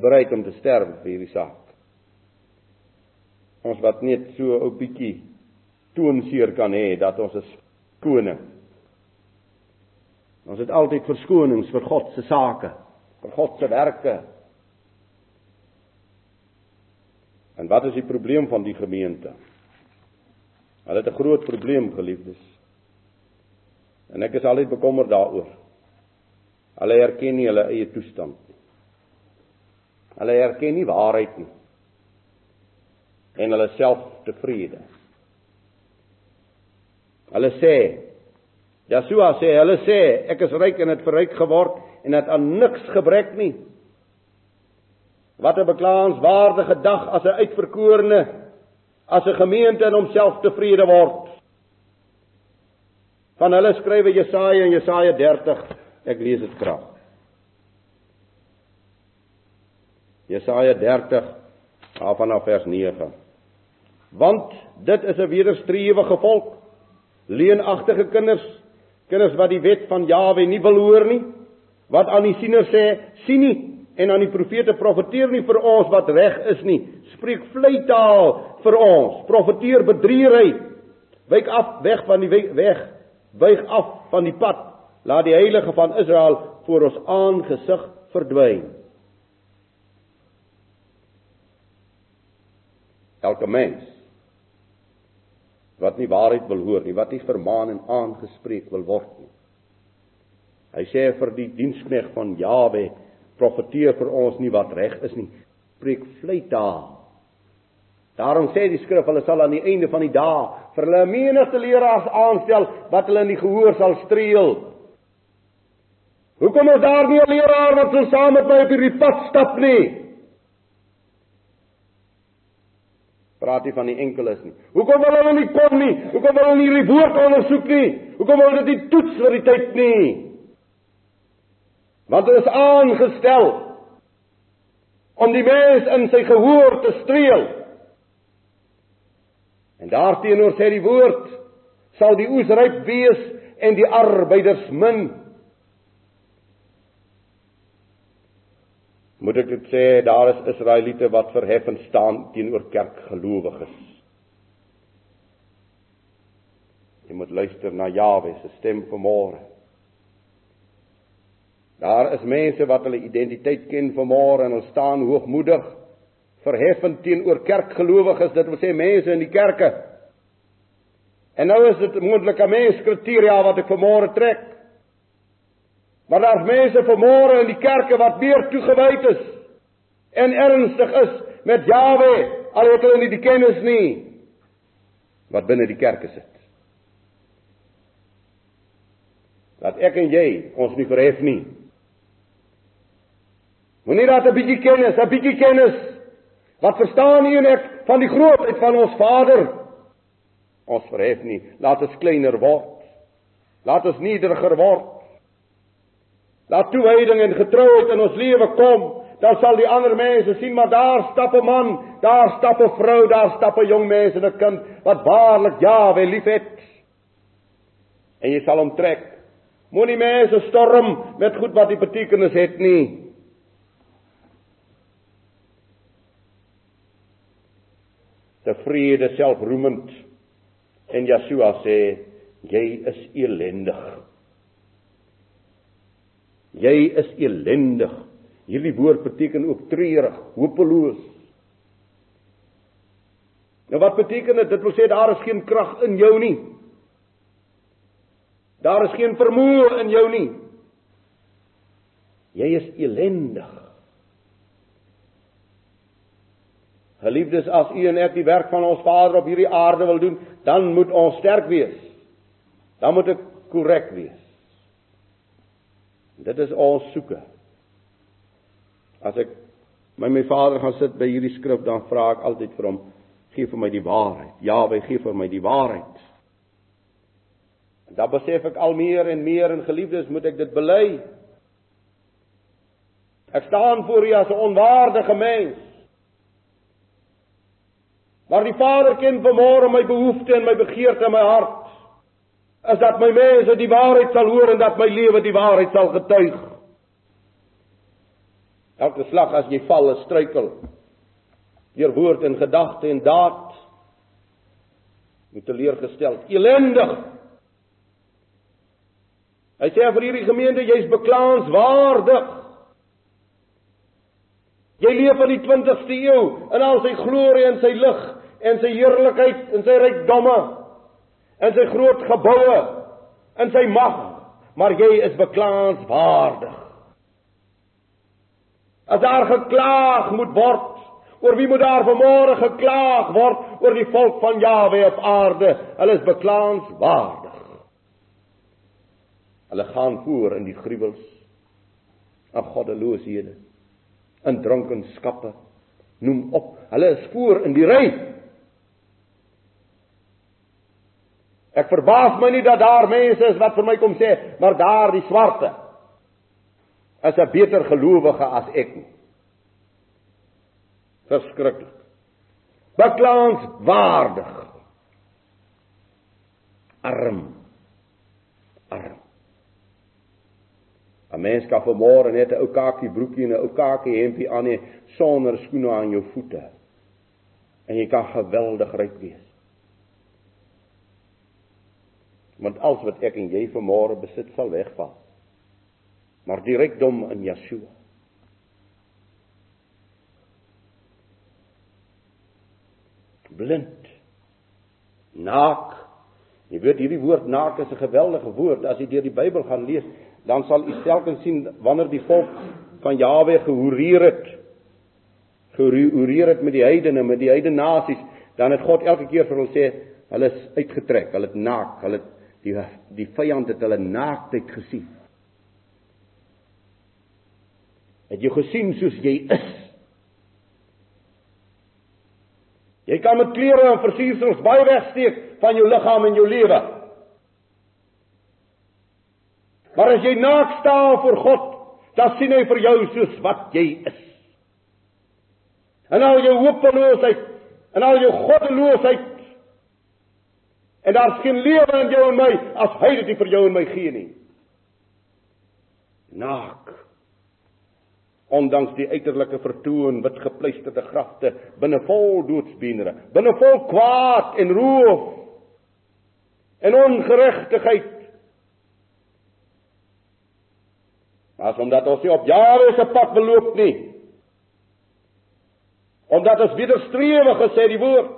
bereid om te sterwe vir hierdie saak. Ons wat net so 'n ou bietjie toonseer kan hê dat ons is koning. Ons het altyd verskonings vir God se sake, vir God se werke. En wat is die probleem van die gemeente? Hulle het 'n groot probleem, geliefdes. En ek is altyd bekommerd daaroor. Hulle erken nie hulle eie toestand. Hulle erken nie waarheid nie. En hulle self tevrede. Hulle sê Jesua sê, hulle sê ek is ryk en het verryk geword en het aan niks gebrek nie. Wat 'n beklaanswaardige dag as 'n uitverkorene as 'n gemeente in homself tevrede word. Van hulle skrywe Jesaja en Jesaja 30. Ek lees dit graag. Jesaja 30 vanaf vers 9. Want dit is 'n wederstrewige volk, leenagtige kinders, kinders wat die wet van Jawe nie wil hoor nie, wat aan die siener sê, sien nie en aan die profete profeteer nie vir ons wat reg is nie, spreek vleitaal vir ons, profeteer bedriegerheid. Wyk af weg van die weg, wyg af van die pad. Laat die heilige van Israel voor ons aangesig verdwyn. Elke mens wat nie waarheid wil hoor nie, wat nie vermaan en aangespreek wil word nie. Hy sê vir die dienskneg van Jawe, profeteer vir ons nie wat reg is nie, preek vleitaal. Daarom sê die skrif hulle sal aan die einde van die dae vir hulle menigte leraars aanstel wat hulle in die gehoor sal streel. Hoekom is daar nie 'n leraar wat sou saam met my op hierdie pad stap nie? Praat nie van die enkeles nie. Hoekom wil hulle nie kom nie? Hoekom wil hulle nie die woord ondersoek nie? Hoekom wil hulle dit nie toets vir die tyd nie? Want dit is aangestel om die mens in sy gehoor te streel. En daarteenoor sê die woord sal die oes ryp wees en die arbeiders min. Moet ek dit sê daar is Israeliete wat verheffend staan teenoor kerkgelowiges. Jy moet luister na Jawe se stem vanmôre. Daar is mense wat hulle identiteit ken vanmôre en hulle staan hoogmoedig verheffend teenoor kerkgelowiges, dit wil sê mense in die kerke. En nou is dit moontlik 'n mens kriteria wat ek vanmôre trek. Maar daar's mense vanmôre in die kerke wat meer toegewyd is en ernstig is met Jawe, al het hulle nie die kennis nie wat binne die kerke sit. Dat ek en jy ons nie verhef nie. Moenie dat 'n bietjie kennis, 'n bietjie kennis Wat verstaan u en ek van die grootheid van ons Vader? Ons verhef nie, laat ons kleiner word. Laat ons nederiger word. Laat toewyding en getrouheid in ons lewe kom, dan sal die ander mense sien maar daar stap 'n man, daar stap 'n vrou, daar stap 'n jong mens en 'n kind wat waarlik Jawe liefhet. En jy sal hom trek. Moenie mense storm met goed wat nie betekenis het nie. tevrede selfroemend en Yeshua sê jy is elendig jy is elendig hierdie woord beteken ook treurig hopeloos. Nou wat beteken dit? Dit wil sê daar is geen krag in jou nie. Daar is geen vermoë in jou nie. Jy is elendig Geliefdes, as u en ek die werk van ons Vader op hierdie aarde wil doen, dan moet ons sterk wees. Dan moet ek korrek wees. Dit is ons soeke. As ek my my Vader gaan sit by hierdie skrif, dan vra ek altyd vir hom, gee vir my die waarheid. Ja, hy gee vir my die waarheid. En dan besef ek al meer en meer en geliefdes, moet ek dit bely. Ek staan voor U as 'n onwaardige mens. Maar die Vader ken vanmôre my behoeftes en my begeertes in my hart. Is dat my mense die waarheid sal hoor en dat my lewe die waarheid sal getuig. Elke slag as jy val, is struikel. Deur woord en gedagte en daad moet teleurgestel. Elendig. Hy sê vir hierdie gemeente, jy's beklaanswaardig. Jy leef in die 20ste eeu in al sy glorie en sy lig en sy heerlikheid en sy rykdomme en sy groot geboue en sy mag, maar jy is beklaanswaardig. As daar geklaag moet word, oor wie moet daar vanmôre geklaag word oor die volk van Jawe op aarde? Hulle is beklaanswaardig. Hulle gaan voor in die gruwels en goddelooshede in dronkenskappe noem op hulle is voor in die ry ek verbaas my nie dat daar mense is wat vir my kom sê maar daar die swarte is 'n beter gelowige as ek verskriklik. Beklaans waardig. Arm. Arm. 'n Mens kan vanmôre net 'n ou kakie broekie en 'n ou kakie hempie aan hê sonder skoene aan jou voete. En jy kan geweldig ryk wees. Want alles wat ek en jy vanmôre besit sal wegval. Maar die rykdom in Yeshua. Blind. Naak. Jy weet hierdie woord naak is 'n geweldige woord as jy deur die Bybel gaan lees dan sal u telkens sien wanneer die volk van Jawe gehoreer het gehoreer het met die heidene met die heidene nasies dan het God elke keer vir hulle sê hulle is uitgetrek hulle het naak hulle die die vyand het hulle naaktheid gesien het jy gesien soos jy is jy kan met klere en versiersels baie wegsteek van jou liggaam en jou lewe Maar as jy naak staan voor God, dan sien hy vir jou soos wat jy is. En al jou hopeloosheid, en al jou goddeloosheid. En daar's geen lewe in jou en my as hy dit vir jou en my gee nie. Naak. Ondanks die uiterlike vertoon wit gepleisterde grafte binne vol doodsbeenere, binne vol kwaad en roof en ongeregtigheid Maar omdat ons nie op jare se pad beloop nie. Omdat ons wederstrewig gesê die woord.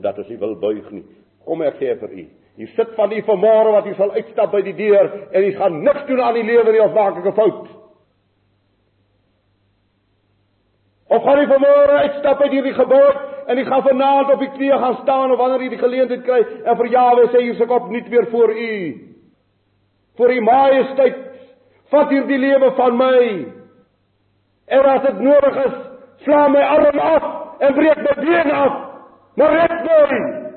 Omdat ons nie wil buig nie. Kom ek sê vir u. Jy sit van u vanmôre wat jy sal uitstap by die deur en jy gaan niks doen aan die lewe nie of maak 'n fout. Of gaan jy vanmôre uitstap by hierdie gebou en jy gaan vanaand op die knieë gaan staan of wanneer jy die geleentheid kry en vir Jawe sê hier se kop nie weer voor u vir die majesteit vat hierdie lewe van my. En as dit nodig is, sla my arm af en breek my been af. Maar red my.